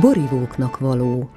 borivóknak való.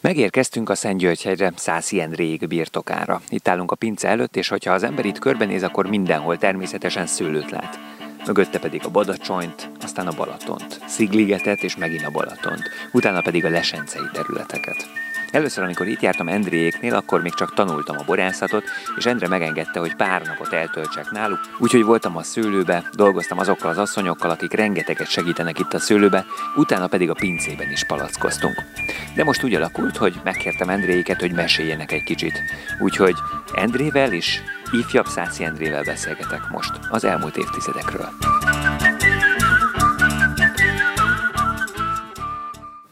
Megérkeztünk a Szentgyörgyhegyre, Szászi Endréig birtokára. Itt állunk a pince előtt, és hogyha az ember itt körbenéz, akkor mindenhol természetesen szőlőt lát. Mögötte pedig a Badacsonyt, aztán a Balatont, Szigligetet és megint a Balatont, utána pedig a lesencei területeket. Először, amikor itt jártam Endréjéknél, akkor még csak tanultam a borászatot, és Endre megengedte, hogy pár napot eltöltsek náluk, úgyhogy voltam a szőlőbe, dolgoztam azokkal az asszonyokkal, akik rengeteget segítenek itt a szőlőbe, utána pedig a pincében is palackoztunk. De most úgy alakult, hogy megkértem Endréiket, hogy meséljenek egy kicsit. Úgyhogy Endrével is, ifjabb Szászi Endrével beszélgetek most az elmúlt évtizedekről.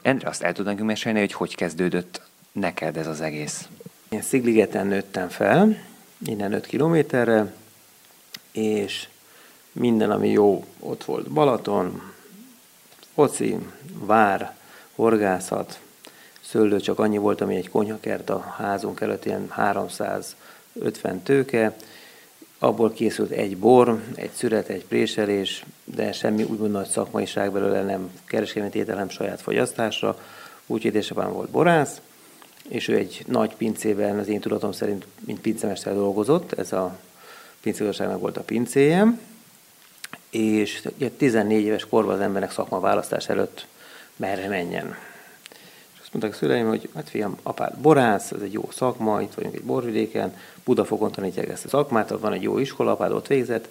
Endre, azt el tudnánk mesélni, hogy hogy kezdődött neked ez az egész? Én Szigligeten nőttem fel, innen 5 kilométerre, és minden, ami jó, ott volt Balaton, foci, vár, horgászat, szőlő csak annyi volt, ami egy konyhakert a házunk előtt, ilyen 350 tőke, abból készült egy bor, egy szüret, egy préselés, de semmi úgymond nagy szakmaiság belőle nem kereskedelmi tétel, nem saját fogyasztásra. Úgyhogy édesapám volt borász, és ő egy nagy pincében, az én tudatom szerint, mint pincemester dolgozott, ez a pincegazdaságnak volt a pincéjem, és 14 éves korban az embernek szakma választás előtt merre menjen. És azt mondták a szüleim, hogy hát fiam, apád borász, ez egy jó szakma, itt vagyunk egy borvidéken, Budafokon tanítják ezt a szakmát, van egy jó iskola, apád ott végzett,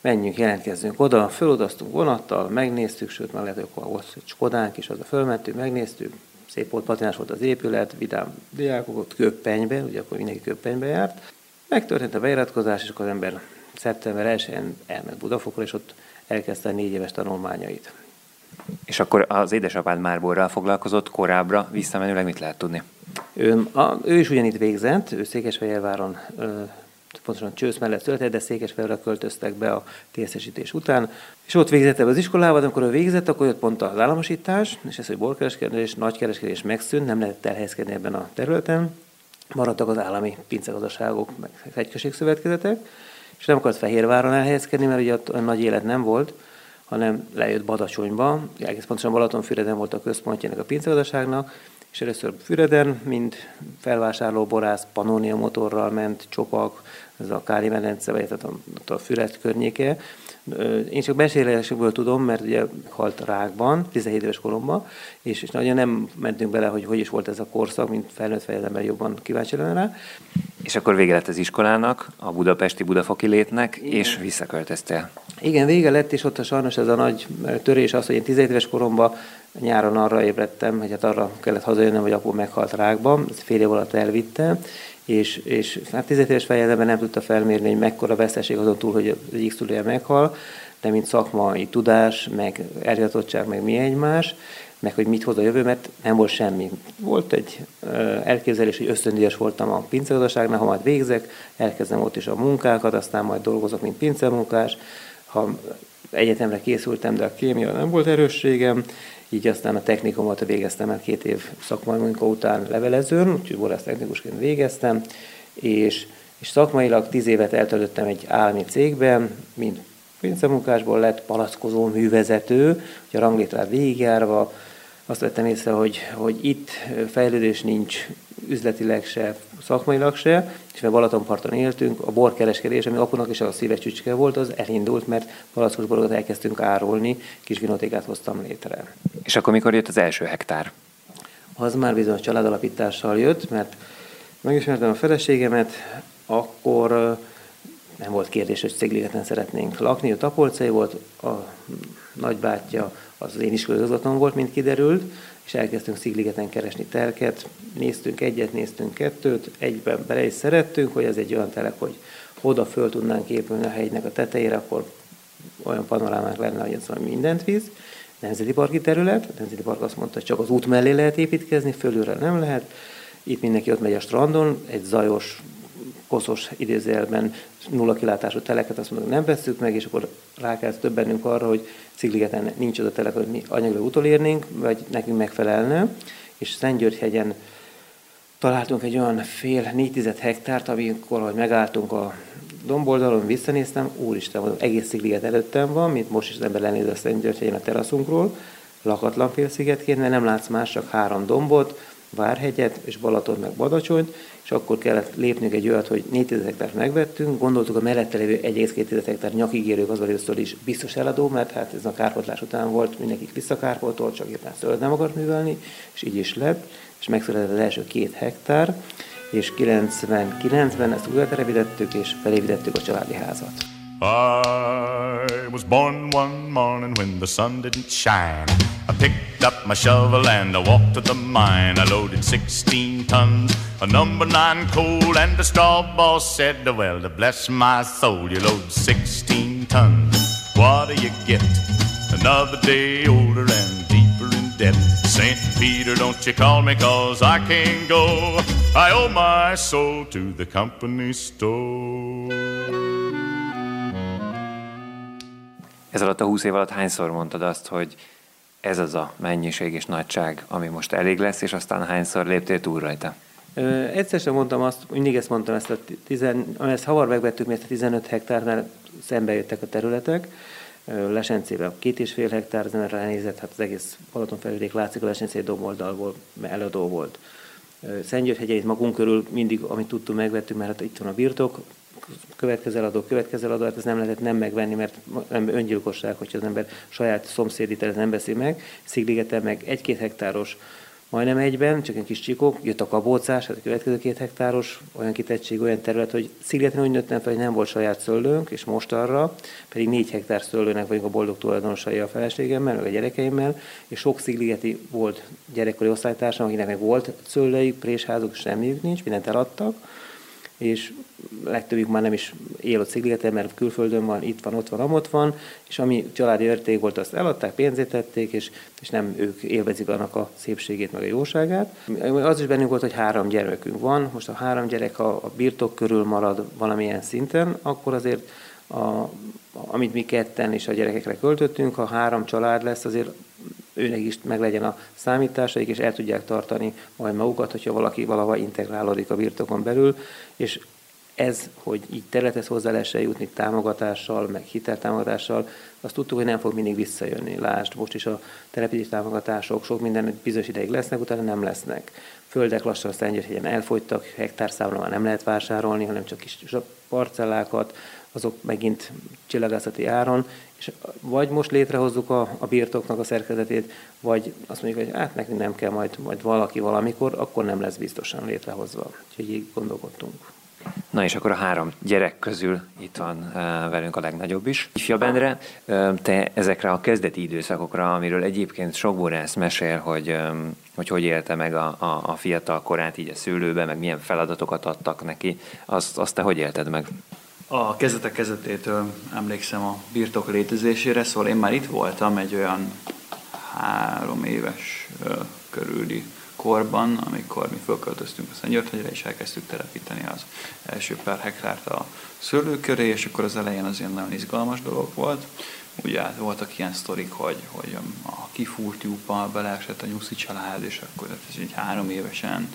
menjünk, jelentkezzünk oda, föludaztunk vonattal, megnéztük, sőt, már lehet, hogy volt egy Skodánk is, az a fölmentünk, megnéztük, szép volt, patinás volt az épület, vidám diákok ott köppenybe, ugye akkor mindenki köppenybe járt. Megtörtént a beiratkozás, és akkor az ember szeptember 1-én elment Budafokra, és ott elkezdte a négy éves tanulmányait. És akkor az édesapád már borral foglalkozott korábbra, visszamenőleg mit lehet tudni? Ő, a, ő is ugyanitt végzett, ő Székesfehérváron pontosan Csősz mellett született, de Székesfehérre költöztek be a tészesítés után. És ott végzett ebbe az iskolában, amikor ő végzett, akkor jött pont az államosítás, és ez, hogy borkereskedés, nagykereskedés megszűnt, nem lehetett elhelyezkedni ebben a területen. Maradtak az állami pincegazdaságok, meg fegykösségszövetkezetek, és nem akart Fehérváron elhelyezkedni, mert ugye ott nagy élet nem volt, hanem lejött Badacsonyba, egész pontosan Balatonfüreden volt a központja ennek a pincegazdaságnak, és először Füreden, mint felvásárló borász, Pannonia motorral ment, Csopak, ez a Káli medence, vagy tehát a, a Füred környéke. Én csak beszélésekből tudom, mert ugye halt rákban, 17 éves koromban, és, és nagyon nem mentünk bele, hogy hogy is volt ez a korszak, mint felnőtt fejlember jobban kíváncsi lenne rá. És akkor vége lett az iskolának, a budapesti budafoki létnek, Igen. és visszaköltöztél. Igen, vége lett, és ott a sajnos ez a nagy törés az, hogy én 17 éves koromban nyáron arra ébredtem, hogy hát arra kellett hazajönnöm, hogy apu meghalt rákban, ezt fél év alatt elvitte, és, és hát 17 éves fejezetben nem tudta felmérni, hogy mekkora veszteség azon túl, hogy az x meghal, de mint szakmai tudás, meg elhivatottság, meg mi egymás, meg hogy mit hoz a jövő, mert nem volt semmi. Volt egy elképzelés, hogy ösztöndíjas voltam a pincegazdaságnál, ha majd végzek, elkezdem ott is a munkákat, aztán majd dolgozok, mint pincemunkás. Ha egyetemre készültem, de a kémia nem volt erősségem, így aztán a technikumot végeztem el két év szakmai munka után levelezőn, úgyhogy borász technikusként végeztem, és, és szakmailag tíz évet eltöltöttem egy állami cégben, mint pincemunkásból lett palackozó művezető, hogy a ranglétrát végigjárva, azt vettem észre, hogy, hogy itt fejlődés nincs üzletileg se, szakmailag se, és mert Balatonparton éltünk, a borkereskedés, ami apunak is a szíve csücske volt, az elindult, mert palackos borokat elkezdtünk árulni, kis vinotékát hoztam létre. És akkor mikor jött az első hektár? Az már bizony családalapítással jött, mert megismertem a feleségemet, akkor nem volt kérdés, hogy Szigligeten szeretnénk lakni. A Tapolcai volt, a nagybátyja az én iskolaigazgatóm volt, mint kiderült, és elkezdtünk Szigligeten keresni telket. Néztünk egyet, néztünk kettőt, egyben bele is szerettünk, hogy ez egy olyan telek, hogy oda föl tudnánk épülni a hegynek a tetejére, akkor olyan panorámák lenne, hogy ez mindent víz. Nemzeti parki terület, a Nemzeti Park azt mondta, hogy csak az út mellé lehet építkezni, fölülre nem lehet. Itt mindenki ott megy a strandon, egy zajos, koszos idézőjelben nulla kilátású teleket, azt mondjuk nem veszük meg, és akkor rá kell többennünk arra, hogy Szigligeten nincs az a telek, hogy mi anyagilag utolérnénk, vagy nekünk megfelelne, és Szentgyörgyhegyen találtunk egy olyan fél, négy hektárt, amikor, hogy megálltunk a domboldalon visszanéztem, úristen, mondom, egész sziget előttem van, mint most is az ember lenéz a Szentgyörgyhegyen a teraszunkról, lakatlan félszigetként, mert nem látsz más, csak három dombot, Várhegyet és Balaton meg Badacsonyt, és akkor kellett lépnünk egy olyat, hogy 4000 hektárt megvettünk, gondoltuk a mellette lévő 1,2 hektár nyakigérő gazdalésztől is biztos eladó, mert hát ez a kárpotlás után volt, mindenki visszakárpoltolt, csak éppen szöld nem akart művelni, és így is lett, és megszületett az első két hektár, és 99-ben ezt újra telepítettük, és felépítettük a családi házat. I was born one morning when the sun didn't shine. I picked up my shovel and I walked to the mine. I loaded 16 tons of number nine coal, and the straw boss said, Well, to bless my soul, you load 16 tons. What do you get? Another day older and deeper in debt. St. Peter, don't you call me, cause I can't go. I owe my soul to the company store. Ez alatt a 20 év alatt hányszor mondtad azt, hogy ez az a mennyiség és nagyság, ami most elég lesz, és aztán hányszor léptél túl rajta? Ö, egyszer sem mondtam azt, mindig ezt mondtam, ezt a tizen, ezt havar megvettük, mert a 15 hektárnál szembe jöttek a területek, Lesencében két és fél hektár, ezen ránézett, hát az egész Balaton felvidék látszik, a Lesencei doboldalból eladó volt. Szentgyörgyhegyeit magunk körül mindig, amit tudtunk, megvettük, mert hát itt van a birtok, következő adó, következő adó, hát ez nem lehetett nem megvenni, mert öngyilkosság, hogyha az ember saját szomszédi teret nem veszi meg. Szigligeten meg egy-két hektáros majdnem egyben, csak egy kis csikok, jött a kabócás, hát a következő két hektáros, olyan kitettség, olyan terület, hogy Szigligeten úgy nőttem fel, hogy nem volt saját szőlőnk, és most arra, pedig négy hektár szőlőnek vagyunk a boldog tulajdonosai a feleségemmel, meg a gyerekeimmel, és sok szigligeti volt gyerekkori osztálytársam, akinek meg volt szőlőjük, présházuk, semmiük nincs, mindent eladtak, és legtöbbjük már nem is él ott Szigligeten, mert külföldön van, itt van, ott van, amott van, és ami családi érték volt, azt eladták, pénzét tették, és, és nem ők élvezik annak a szépségét, meg a jóságát. Az is bennünk volt, hogy három gyerekünk van, most a három gyerek, ha a birtok körül marad valamilyen szinten, akkor azért a, amit mi ketten és a gyerekekre költöttünk, ha három család lesz, azért őnek is meg legyen a számításaik, és el tudják tartani majd magukat, hogyha valaki valahol integrálódik a birtokon belül, és ez, hogy így területhez hozzá lehessen jutni támogatással, meg hiteltámogatással, azt tudtuk, hogy nem fog mindig visszajönni. Lásd, most is a telepítés támogatások sok minden bizonyos ideig lesznek, utána nem lesznek. Földek lassan a Szentgyörgyen elfogytak, hektárszámra már nem lehet vásárolni, hanem csak kis parcellákat, azok megint csillagászati áron, és vagy most létrehozzuk a, a birtoknak a szerkezetét, vagy azt mondjuk, hogy hát nekünk nem kell majd, majd valaki valamikor, akkor nem lesz biztosan létrehozva. Úgyhogy így gondolkodtunk. Na és akkor a három gyerek közül itt van uh, velünk a legnagyobb is. Ifja Bendre, uh, te ezekre a kezdeti időszakokra, amiről egyébként sok borász mesél, hogy, um, hogy hogy élte meg a, a, a fiatal korát így a szőlőbe, meg milyen feladatokat adtak neki, azt, azt te hogy élted meg? A kezdetek kezdetétől emlékszem a birtok létezésére, szóval én már itt voltam egy olyan három éves körüli korban, amikor mi fölköltöztünk a Szentgyörgyhegyre, és elkezdtük telepíteni az első pár hektárt a szőlő köré, és akkor az elején az ilyen nagyon izgalmas dolog volt. Ugye voltak ilyen sztorik, hogy, hogy a kifúrt lyuppal beleesett a nyuszi család, és akkor ez egy három évesen,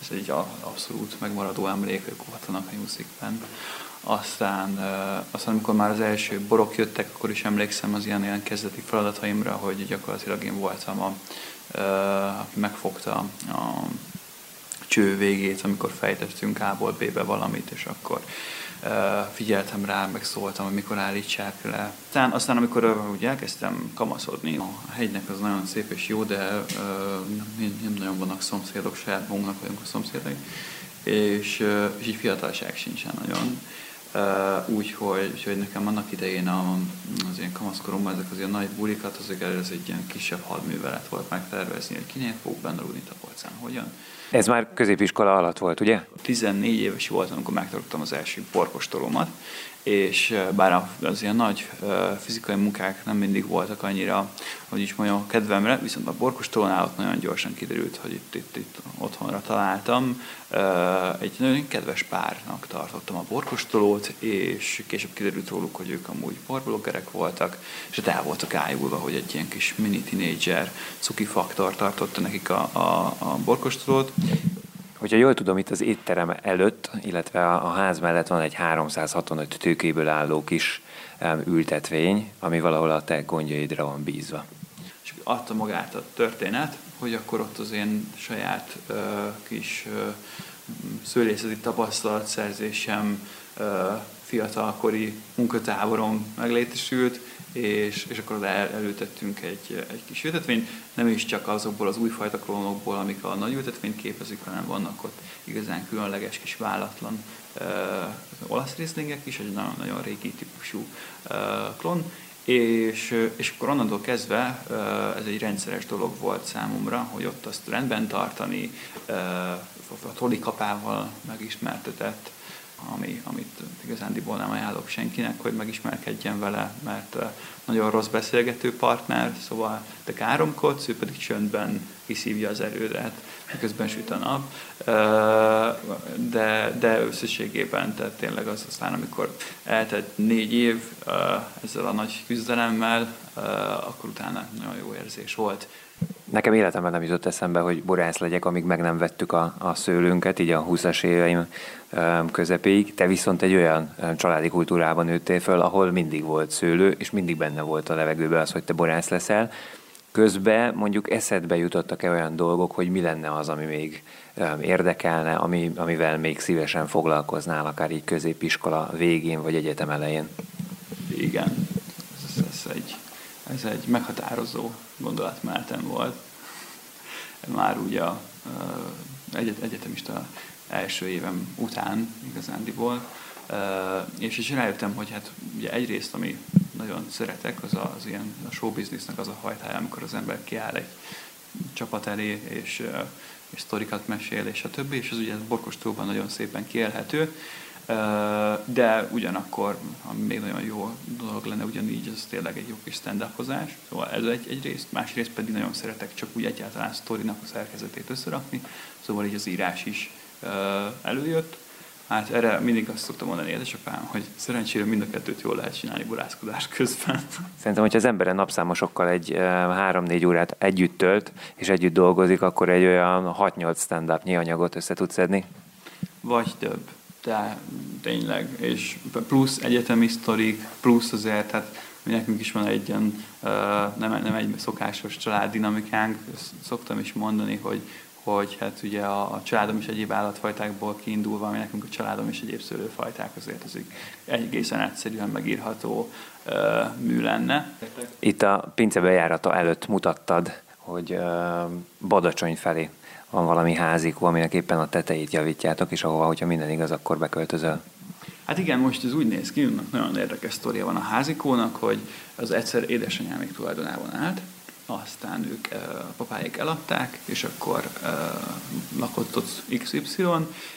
ez egy abszolút megmaradó emlék, ők voltanak a nyuszikben. Aztán, aztán amikor már az első borok jöttek, akkor is emlékszem az ilyen, ilyen kezdeti feladataimra, hogy gyakorlatilag én voltam a, aki megfogta a cső végét, amikor fejtettünk A-ból B-be valamit, és akkor figyeltem rá, meg szóltam, hogy mikor állítsák le. Aztán, aztán amikor úgy elkezdtem kamaszodni, a hegynek az nagyon szép és jó, de nem, nem nagyon vannak szomszédok, saját magunknak vagyunk a szomszédai, és, és így fiatalság sincsen nagyon. Úgyhogy, úgyhogy nekem annak idején a, az ilyen kamaszkoromban ezek az ilyen nagy bulikat, azok ez egy ilyen kisebb hadművelet volt megtervezni, hogy kinél fogok benne rúgni tapolcán, hogyan. Ez már középiskola alatt volt, ugye? 14 éves voltam, amikor megtartottam az első porkostolomat, és bár az ilyen nagy fizikai munkák nem mindig voltak annyira, hogy is mondjam, kedvemre, viszont a borkostolónál ott nagyon gyorsan kiderült, hogy itt, itt, itt otthonra találtam. Egy nagyon kedves párnak tartottam a borkostolót, és később kiderült róluk, hogy ők amúgy borbloggerek voltak, és el voltak ájulva, hogy egy ilyen kis mini teenager cuki faktor tartotta nekik a, a, a borkostolót. Hogyha jól tudom, itt az étterem előtt, illetve a ház mellett van egy 365 tőkéből álló kis ültetvény, ami valahol a te gondjaidra van bízva. És adta magát a történet, hogy akkor ott az én saját uh, kis uh, szőlészeti tapasztalatszerzésem, uh, fiatalkori munkatáborom meglétesült, és, és akkor el, elültettünk egy, egy kis ültetvényt, nem is csak azokból az újfajta klónokból, amik a nagy ültetvényt képezik, hanem vannak ott igazán különleges kis vállatlan uh, olasz részlingek is, egy nagyon, nagyon régi típusú uh, klón, és, és akkor onnantól kezdve ez egy rendszeres dolog volt számomra, hogy ott azt rendben tartani, a tolikapával megismertetett, ami, amit igazándiból nem ajánlok senkinek, hogy megismerkedjen vele, mert nagyon rossz beszélgető partner, szóval te káromkodsz, ő pedig csöndben kiszívja az erődet, miközben süt a nap, de, de összességében, tehát tényleg az aztán, amikor eltelt négy év ezzel a nagy küzdelemmel, akkor utána nagyon jó érzés volt. Nekem életemben nem jutott eszembe, hogy borász legyek, amíg meg nem vettük a, a szőlőnket, így a 20-as éveim közepéig. Te viszont egy olyan családi kultúrában nőttél föl, ahol mindig volt szőlő, és mindig benne volt a levegőben az, hogy te borász leszel. Közben mondjuk eszedbe jutottak-e olyan dolgok, hogy mi lenne az, ami még érdekelne, ami, amivel még szívesen foglalkoznál, akár így középiskola végén vagy egyetem elején? Igen, ez, ez, egy, ez egy meghatározó gondolatmenetem volt. Már ugye a egyet, egyetemista első évem után igazándiból, és is rájöttem, hogy hát ugye egyrészt, ami nagyon szeretek, az az ilyen a showbiznisznek az a hajtája, amikor az ember kiáll egy csapat elé, és, és sztorikat mesél, és a többi, és az ugye Borkostóban nagyon szépen kielhető, de ugyanakkor, ami még nagyon jó dolog lenne, ugyanígy az tényleg egy jó kis stand Szóval ez egy, egy rész, másrészt pedig nagyon szeretek csak úgy egyáltalán sztorinak a szerkezetét összerakni, szóval így az írás is előjött. Hát erre mindig azt szoktam mondani édesapám, hogy szerencsére mind a kettőt jól lehet csinálni borászkodás közben. Szerintem, hogyha az ember napszámosokkal egy három-négy órát együtt tölt, és együtt dolgozik, akkor egy olyan 6-8 stand-up anyagot össze tud szedni. Vagy több de tényleg, és plusz egyetemi sztorik, plusz azért, hát nekünk is van egy ilyen, nem, nem egy szokásos családdinamikánk, szoktam is mondani, hogy, hogy hát ugye a, a családom is egyéb állatfajtákból kiindulva, ami nekünk a családom is egyéb szőlőfajták, azért az egy egészen egyszerűen megírható uh, mű lenne. Itt a pince bejárata előtt mutattad, hogy uh, Badacsony felé van valami házikó, aminek éppen a tetejét javítjátok, és ahova, hogyha minden igaz, akkor beköltözöl. Hát igen, most ez úgy néz ki, nagyon érdekes sztoria van a házikónak, hogy az egyszer édesanyámik tulajdonában állt, aztán ők, a papáik eladták, és akkor lakott ott XY,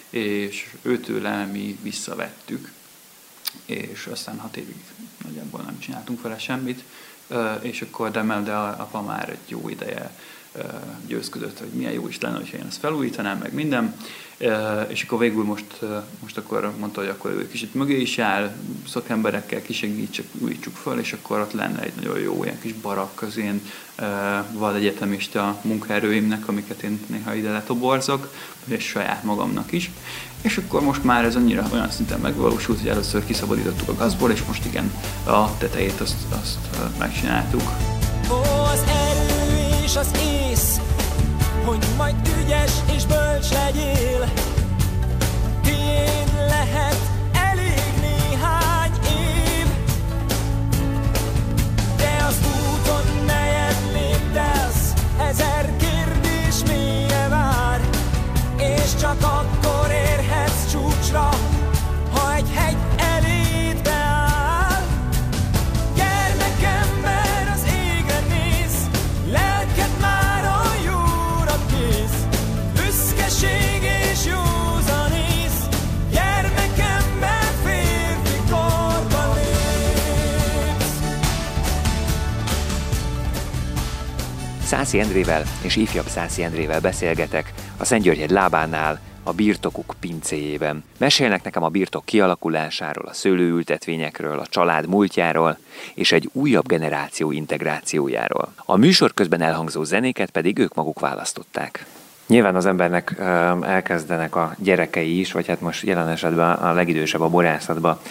és őtőle mi visszavettük, és aztán hat évig nagyjából nem csináltunk vele semmit, és akkor de, de apa már egy jó ideje győzködött, hogy milyen jó is lenne, hogyha én ezt felújítanám, meg minden. És akkor végül most, most akkor mondta, hogy akkor ő kicsit mögé is áll, szakemberekkel kisegítsük, újítsuk föl, és akkor ott lenne egy nagyon jó ilyen kis barak az én vad egyetemista munkaerőimnek, amiket én néha ide letoborzok, és saját magamnak is. És akkor most már ez annyira olyan szinten megvalósult, hogy először kiszabadítottuk a gazból, és most igen, a tetejét azt, azt megcsináltuk. Ó, az erő és az ész, hogy majd ügyes és bölcs legyél. Tiéd lehet elég néhány év, de az úton nejed léptelsz, ezer kérdés mélye vár, és csak akkor érhetsz csúcsra, Szászi Endrével és ifjabb Szászi Endrével beszélgetek a Szentgyörgyegy lábánál, a birtokuk pincéjében. Mesélnek nekem a birtok kialakulásáról, a szőlőültetvényekről, a család múltjáról és egy újabb generáció integrációjáról. A műsor közben elhangzó zenéket pedig ők maguk választották. Nyilván az embernek elkezdenek a gyerekei is, vagy hát most jelen esetben a legidősebb a borászatba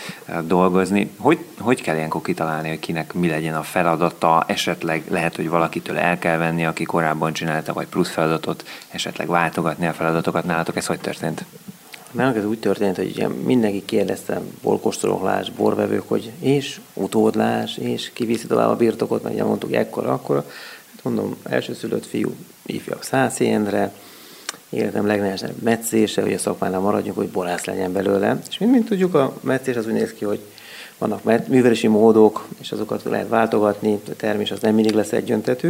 dolgozni. Hogy, hogy kell ilyenkor kitalálni, hogy kinek mi legyen a feladata, esetleg lehet, hogy valakitől el kell venni, aki korábban csinálta, vagy plusz feladatot, esetleg váltogatni a feladatokat. Nálatok ez hogy történt? Nálunk ez úgy történt, hogy ugye mindenki kérdezte, borkostolóklás, borvevők, hogy és utódlás, és kiviszi tovább a birtokot, mert ugye mondtuk ekkora, akkor hát mondom, elsőszülött fiú, ifjabb száz Endre, életem legnehezebb meccése, hogy a szakmánál maradjunk, hogy borász legyen belőle. És mint, mint tudjuk, a meccés az úgy néz ki, hogy vannak művelési módok, és azokat lehet váltogatni, a termés az nem mindig lesz egyöntetű.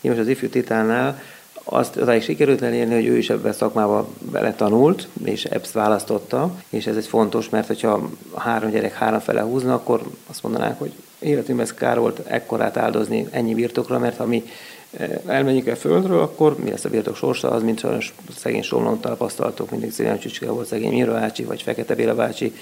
Én most az ifjú titánál azt odáig sikerült elérni, hogy ő is ebben a szakmába bele tanult, és EBS választotta, és ez egy fontos, mert hogyha három gyerek három fele húzna, akkor azt mondanák, hogy életünkben ez kár volt ekkorát áldozni ennyi birtokra, mert ha mi elmenjük el földről, akkor mi lesz a birtok sorsa, az, mint sajnos szegény Somlón tapasztaltok, mindig Szélen Csücske volt szegény Mira bácsi, vagy Fekete Béla bácsi,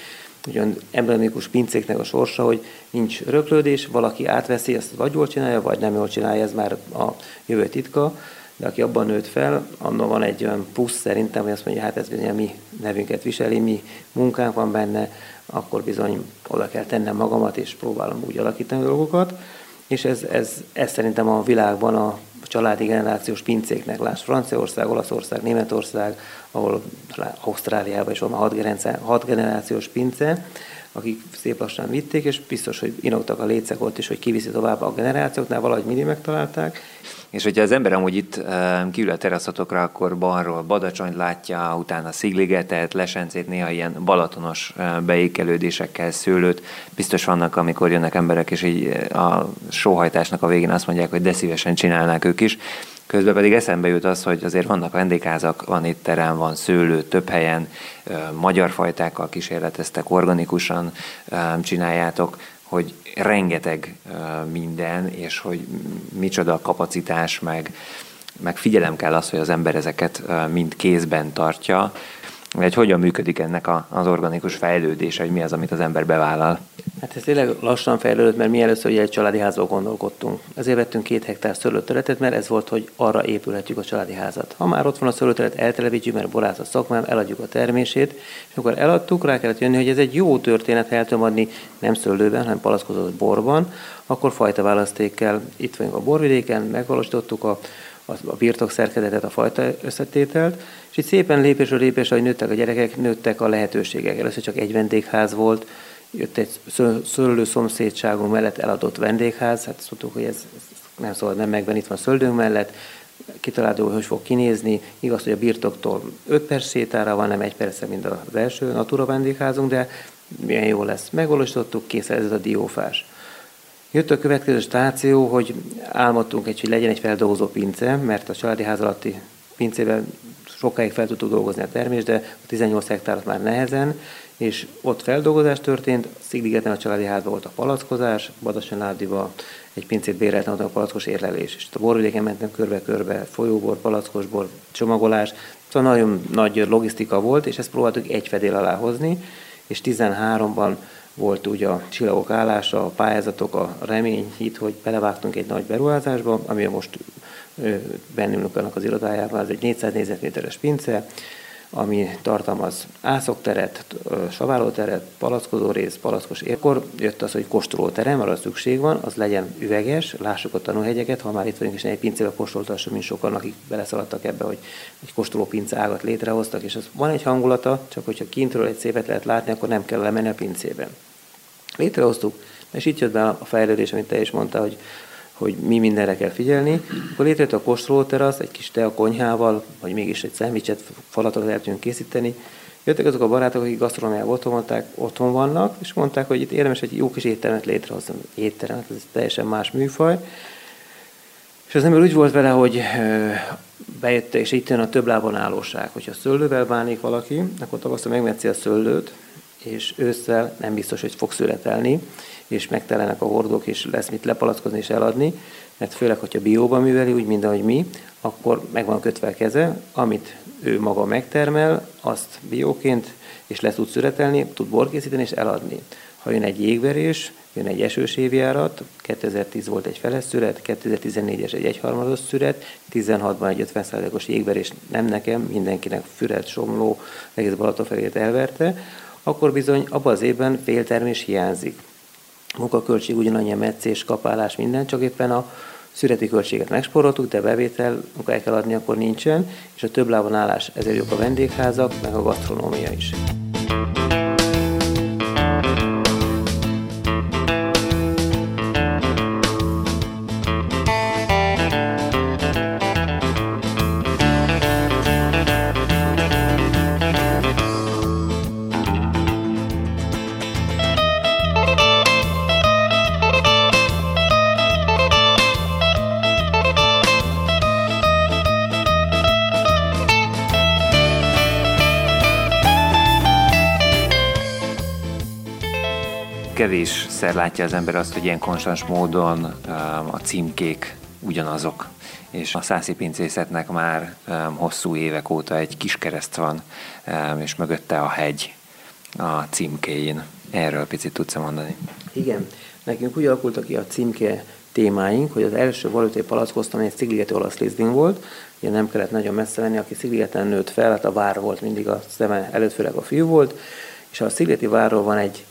ugyan emblematikus pincéknek a sorsa, hogy nincs röklődés, valaki átveszi, ezt vagy jól csinálja, vagy nem jól csinálja, ez már a jövő titka de aki abban nőtt fel, annak van egy olyan plusz szerintem, hogy azt mondja, hát ez bizony a mi nevünket viseli, mi munkánk van benne, akkor bizony oda kell tennem magamat, és próbálom úgy alakítani a dolgokat. És ez, ez, ez szerintem a világban a családi generációs pincéknek, láss. Franciaország, Olaszország, Németország, ahol Ausztráliában is van a hat, generációs pince, akik szép lassan vitték, és biztos, hogy inogtak a lécek ott is, hogy kiviszi tovább a generációknál, valahogy mindig megtalálták. És hogyha az ember amúgy itt kiül a teraszatokra, akkor balról Badacsonyt látja, utána Szigligetet, Lesencét, néha ilyen balatonos beékelődésekkel szőlőt. Biztos vannak, amikor jönnek emberek, és így a sóhajtásnak a végén azt mondják, hogy de szívesen csinálnák ők is. Közben pedig eszembe jut az, hogy azért vannak vendégházak, van itt terem, van szőlő, több helyen, magyar fajtákkal kísérleteztek, organikusan csináljátok, hogy rengeteg minden, és hogy micsoda a kapacitás, meg, meg figyelem kell az, hogy az ember ezeket mind kézben tartja, vagy hogyan működik ennek a, az organikus fejlődése, hogy mi az, amit az ember bevállal? Hát ez tényleg lassan fejlődött, mert mi először egy családi házról gondolkodtunk. Ezért vettünk két hektár szőlőterületet, mert ez volt, hogy arra épülhetjük a családi házat. Ha már ott van a szőlőterület, eltelepítjük, mert borász a szakmám, eladjuk a termését, és akkor eladtuk, rá kellett jönni, hogy ez egy jó történet, ha el tudom adni nem szőlőben, hanem palackozott borban, akkor fajta választékkel itt vagyunk a borvidéken, megvalósítottuk a a birtok szerkezetet, a fajta összetételt, itt szépen lépésről lépésre, hogy nőttek a gyerekek, nőttek a lehetőségek. Először csak egy vendégház volt, jött egy szőlő szomszédságunk mellett eladott vendégház, hát azt mondtuk, hogy ez, ez nem szabad nem megvenni, itt van szöldőnk mellett, kitaláltuk, hogy hogy fog kinézni. Igaz, hogy a birtoktól 5 perc sétára van, nem egy perc, mint az első Natura vendégházunk, de milyen jó lesz. Megvalósítottuk, kész ez a diófás. Jött a következő stáció, hogy álmodtunk egy, hogy legyen egy feldolgozó pince, mert a családi ház alatti pincében sokáig fel tudtuk dolgozni a termést, de a 18 hektárat már nehezen, és ott feldolgozás történt, Szigligeten a családi házban volt a palackozás, Badason egy pincét béreltem, ott a palackos érlelés, és a borvidéken mentem körbe-körbe, folyóbor, palackosbor, csomagolás, szóval nagyon nagy logisztika volt, és ezt próbáltuk egy fedél alá hozni, és 13-ban volt ugye a csillagok állása, a pályázatok, a remény, hit, hogy belevágtunk egy nagy beruházásba, ami most bennünk annak az irodájában, ez egy 400 négyzetméteres pince, ami tartalmaz ászokteret, saválóteret, palackozó rész, palackos Akkor jött az, hogy kóstolóterem, arra szükség van, az legyen üveges, lássuk a tanúhegyeket, ha már itt vagyunk, és egy pincébe kóstoltassuk, mint sokan, akik beleszaladtak ebbe, hogy egy kóstoló pince ágat létrehoztak, és az van egy hangulata, csak hogyha kintről egy szépet lehet látni, akkor nem kell lemenni a pincébe. Létrehoztuk, és itt jött be a fejlődés, amit te is mondta, hogy hogy mi mindenre kell figyelni. Akkor létrejött a kóstolóterasz, egy kis tea konyhával, vagy mégis egy szendvicset, falatot el tudjunk készíteni. Jöttek azok a barátok, akik gasztronómiában otthon, mondták, otthon vannak, és mondták, hogy itt érdemes egy jó kis éttermet létrehozni. Éttermet, ez teljesen más műfaj. És az ember úgy volt vele, hogy bejött, és itt jön a több lábon állóság. Hogyha szőlővel bánik valaki, akkor tavaszra megmetszi a szőlőt, és ősszel nem biztos, hogy fog születelni, és megtelenek a hordók, és lesz mit lepalackozni és eladni, mert főleg, hogyha bióban műveli, úgy, mint ahogy mi, akkor meg van kötve a keze, amit ő maga megtermel, azt bióként, és le tud szüretelni, tud bor készíteni és eladni. ha jön egy jégverés, jön egy esős évjárat, 2010 volt egy feles szüret, 2014-es egy egyharmados szüret, 16-ban egy 50%-os jégverés nem nekem, mindenkinek Füred, Somló, egész Balatonfelét elverte, akkor bizony abban az évben féltermés hiányzik. Munkaköltség ugyanannyi a meccés, kapálás, minden, csak éppen a szüreti költséget megsporoltuk, de bevétel, amikor el kell adni, akkor nincsen, és a több lábon állás ezért jobb a vendégházak, meg a gasztronómia is. Kevésszer látja az ember azt, hogy ilyen konstans módon um, a címkék ugyanazok, és a szászi pincészetnek már um, hosszú évek óta egy kis kereszt van, um, és mögötte a hegy a címkéjén. Erről picit tudsz mondani? Igen, nekünk úgy alakultak ki a címke témáink, hogy az első valutai palackoztam egy szigligeti olasz lizding volt, ugye nem kellett nagyon messze menni, aki szigligeten nőtt fel, hát a vár volt mindig a szeme előtt, főleg a fiú volt, és a szigleti várról van egy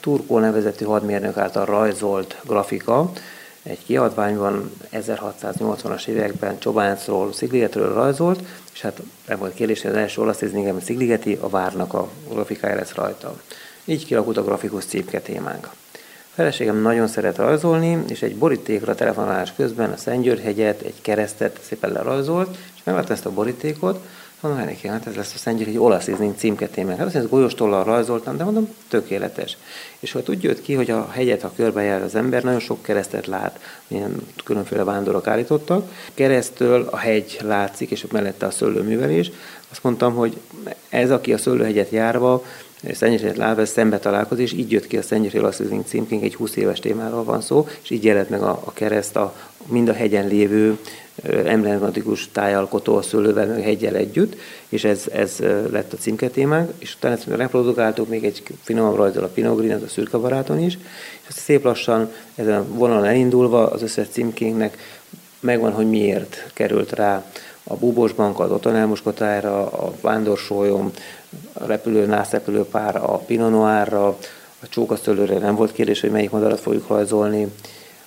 Turkó nevezetű hadmérnök által rajzolt grafika, egy kiadványban 1680-as években Csobáncról, Szigligetről rajzolt, és hát nem volt kérdés, hogy az első olasz néznékem Szigligeti, a várnak a grafikája lesz rajta. Így kialakult a grafikus címke témánk. A feleségem nagyon szeret rajzolni, és egy borítékra telefonálás közben a Szentgyörgyhegyet, egy keresztet szépen lerajzolt, és meglátta ezt a borítékot, Mondom, neki, hát ez lesz a Szent egy olasz íznénk címketémek. Hát azt mondja, golyóstollal rajzoltam, de mondom, tökéletes. És hogy úgy jött ki, hogy a hegyet, ha körbejár az ember, nagyon sok keresztet lát, ilyen különféle vándorok állítottak. Keresztől a hegy látszik, és mellette a szőlőművelés. Azt mondtam, hogy ez, aki a szőlőhegyet járva, Szennyesét Láves szembe találkozik, és így jött ki a Szennyesé Lasszizing címkénk, egy 20 éves témáról van szó, és így jelent meg a, a kereszt a, mind a hegyen lévő emblematikus tájalkotó a szőlővel, meg hegyel együtt, és ez, ez lett a címketémánk, és utána ezt reprodukáltuk még egy finomabb rajzol a Pinogrin, az a szürke baráton is, és azt szép lassan ezen a vonalon elindulva az összes címkénknek megvan, hogy miért került rá a búbos bank, az otonelmuskotára, a vándorsólyom, a repülő, nászrepülőpár, a pinonoárra, a csókaszőlőre nem volt kérdés, hogy melyik madarat fogjuk rajzolni,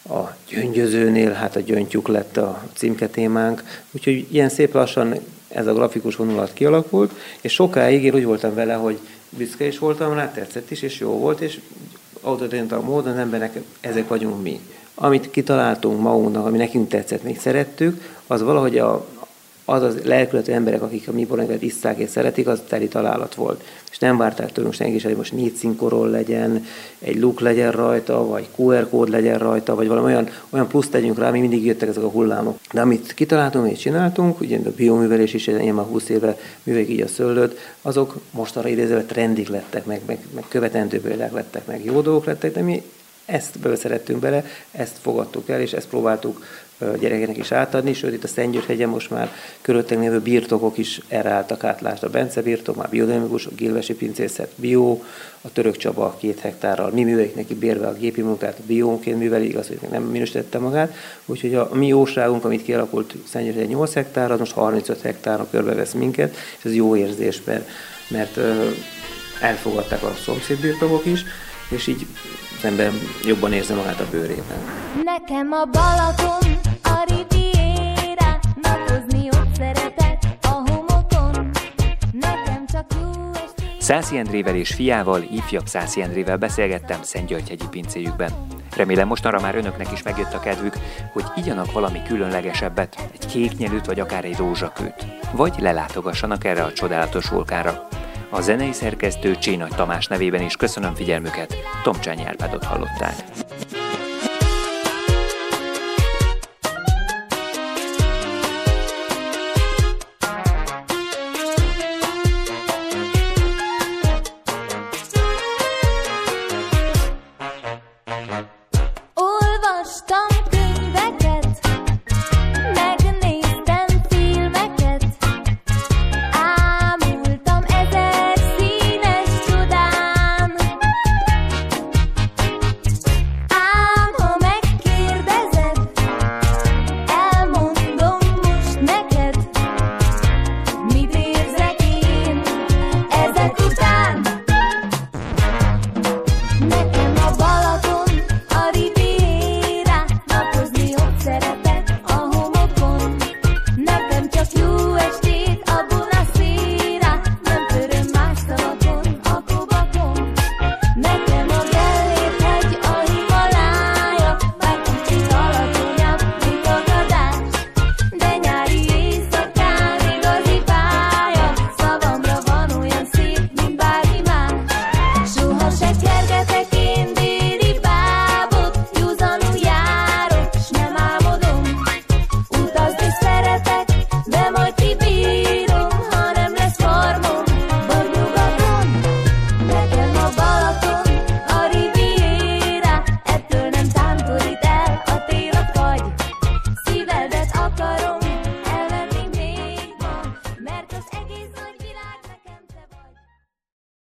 a gyöngyözőnél, hát a gyöngytyúk lett a címke témánk, úgyhogy ilyen szép lassan ez a grafikus vonulat kialakult, és sokáig én úgy voltam vele, hogy büszke is voltam rá, tetszett is, és jó volt, és autodenta módon az embernek ezek vagyunk mi. Amit kitaláltunk magunknak, ami nekünk tetszett, még szerettük, az valahogy a, az az lelkületű emberek, akik a mi boronkat isszák és szeretik, az teli találat volt. És nem várták tőlünk senki hogy most négy színkorol legyen, egy look legyen rajta, vagy QR kód legyen rajta, vagy valami olyan, olyan plusz tegyünk rá, ami mindig jöttek ezek a hullámok. De amit kitaláltunk és csináltunk, ugye a bioművelés is, én már 20 éve művek így a szőlőt, azok most arra idézve trendik lettek, meg, meg, meg követendő példák lettek, meg jó dolgok lettek, de mi ezt beszerettünk bele, ezt fogadtuk el, és ezt próbáltuk gyerekeknek is átadni, sőt itt a Szentgyörgyhegyen most már körülöttünk lévő birtokok is erre álltak átlást. A Bence birtok, már biodinamikus, a Gilvesi pincészet bio, a Török Csaba két hektárral, mi művelik neki bérve a gépi munkát, biónként műveli, igaz, hogy nem minősítette magát, úgyhogy a, mi jóságunk, amit kialakult Szentgyörgyhegyen 8 hektárra, most 35 hektárra körbevesz minket, és ez jó érzés, mert, mert elfogadták a szomszéd birtokok is, és így az ember jobban érzi magát a bőrében. Nekem a Balaton, a Riviera, napozni ott szeretek a homokon, nekem csak jó Szászi Endrével és fiával, ifjabb Szászi Endrével beszélgettem Szentgyörgyhegyi pincéjükben. Remélem mostanra már önöknek is megjött a kedvük, hogy igyanak valami különlegesebbet, egy kéknyelűt vagy akár egy rózsakőt. Vagy lelátogassanak erre a csodálatos vulkára. A zenei szerkesztő Csénagy Tamás nevében is köszönöm figyelmüket, Tomcsány Árpádot hallották.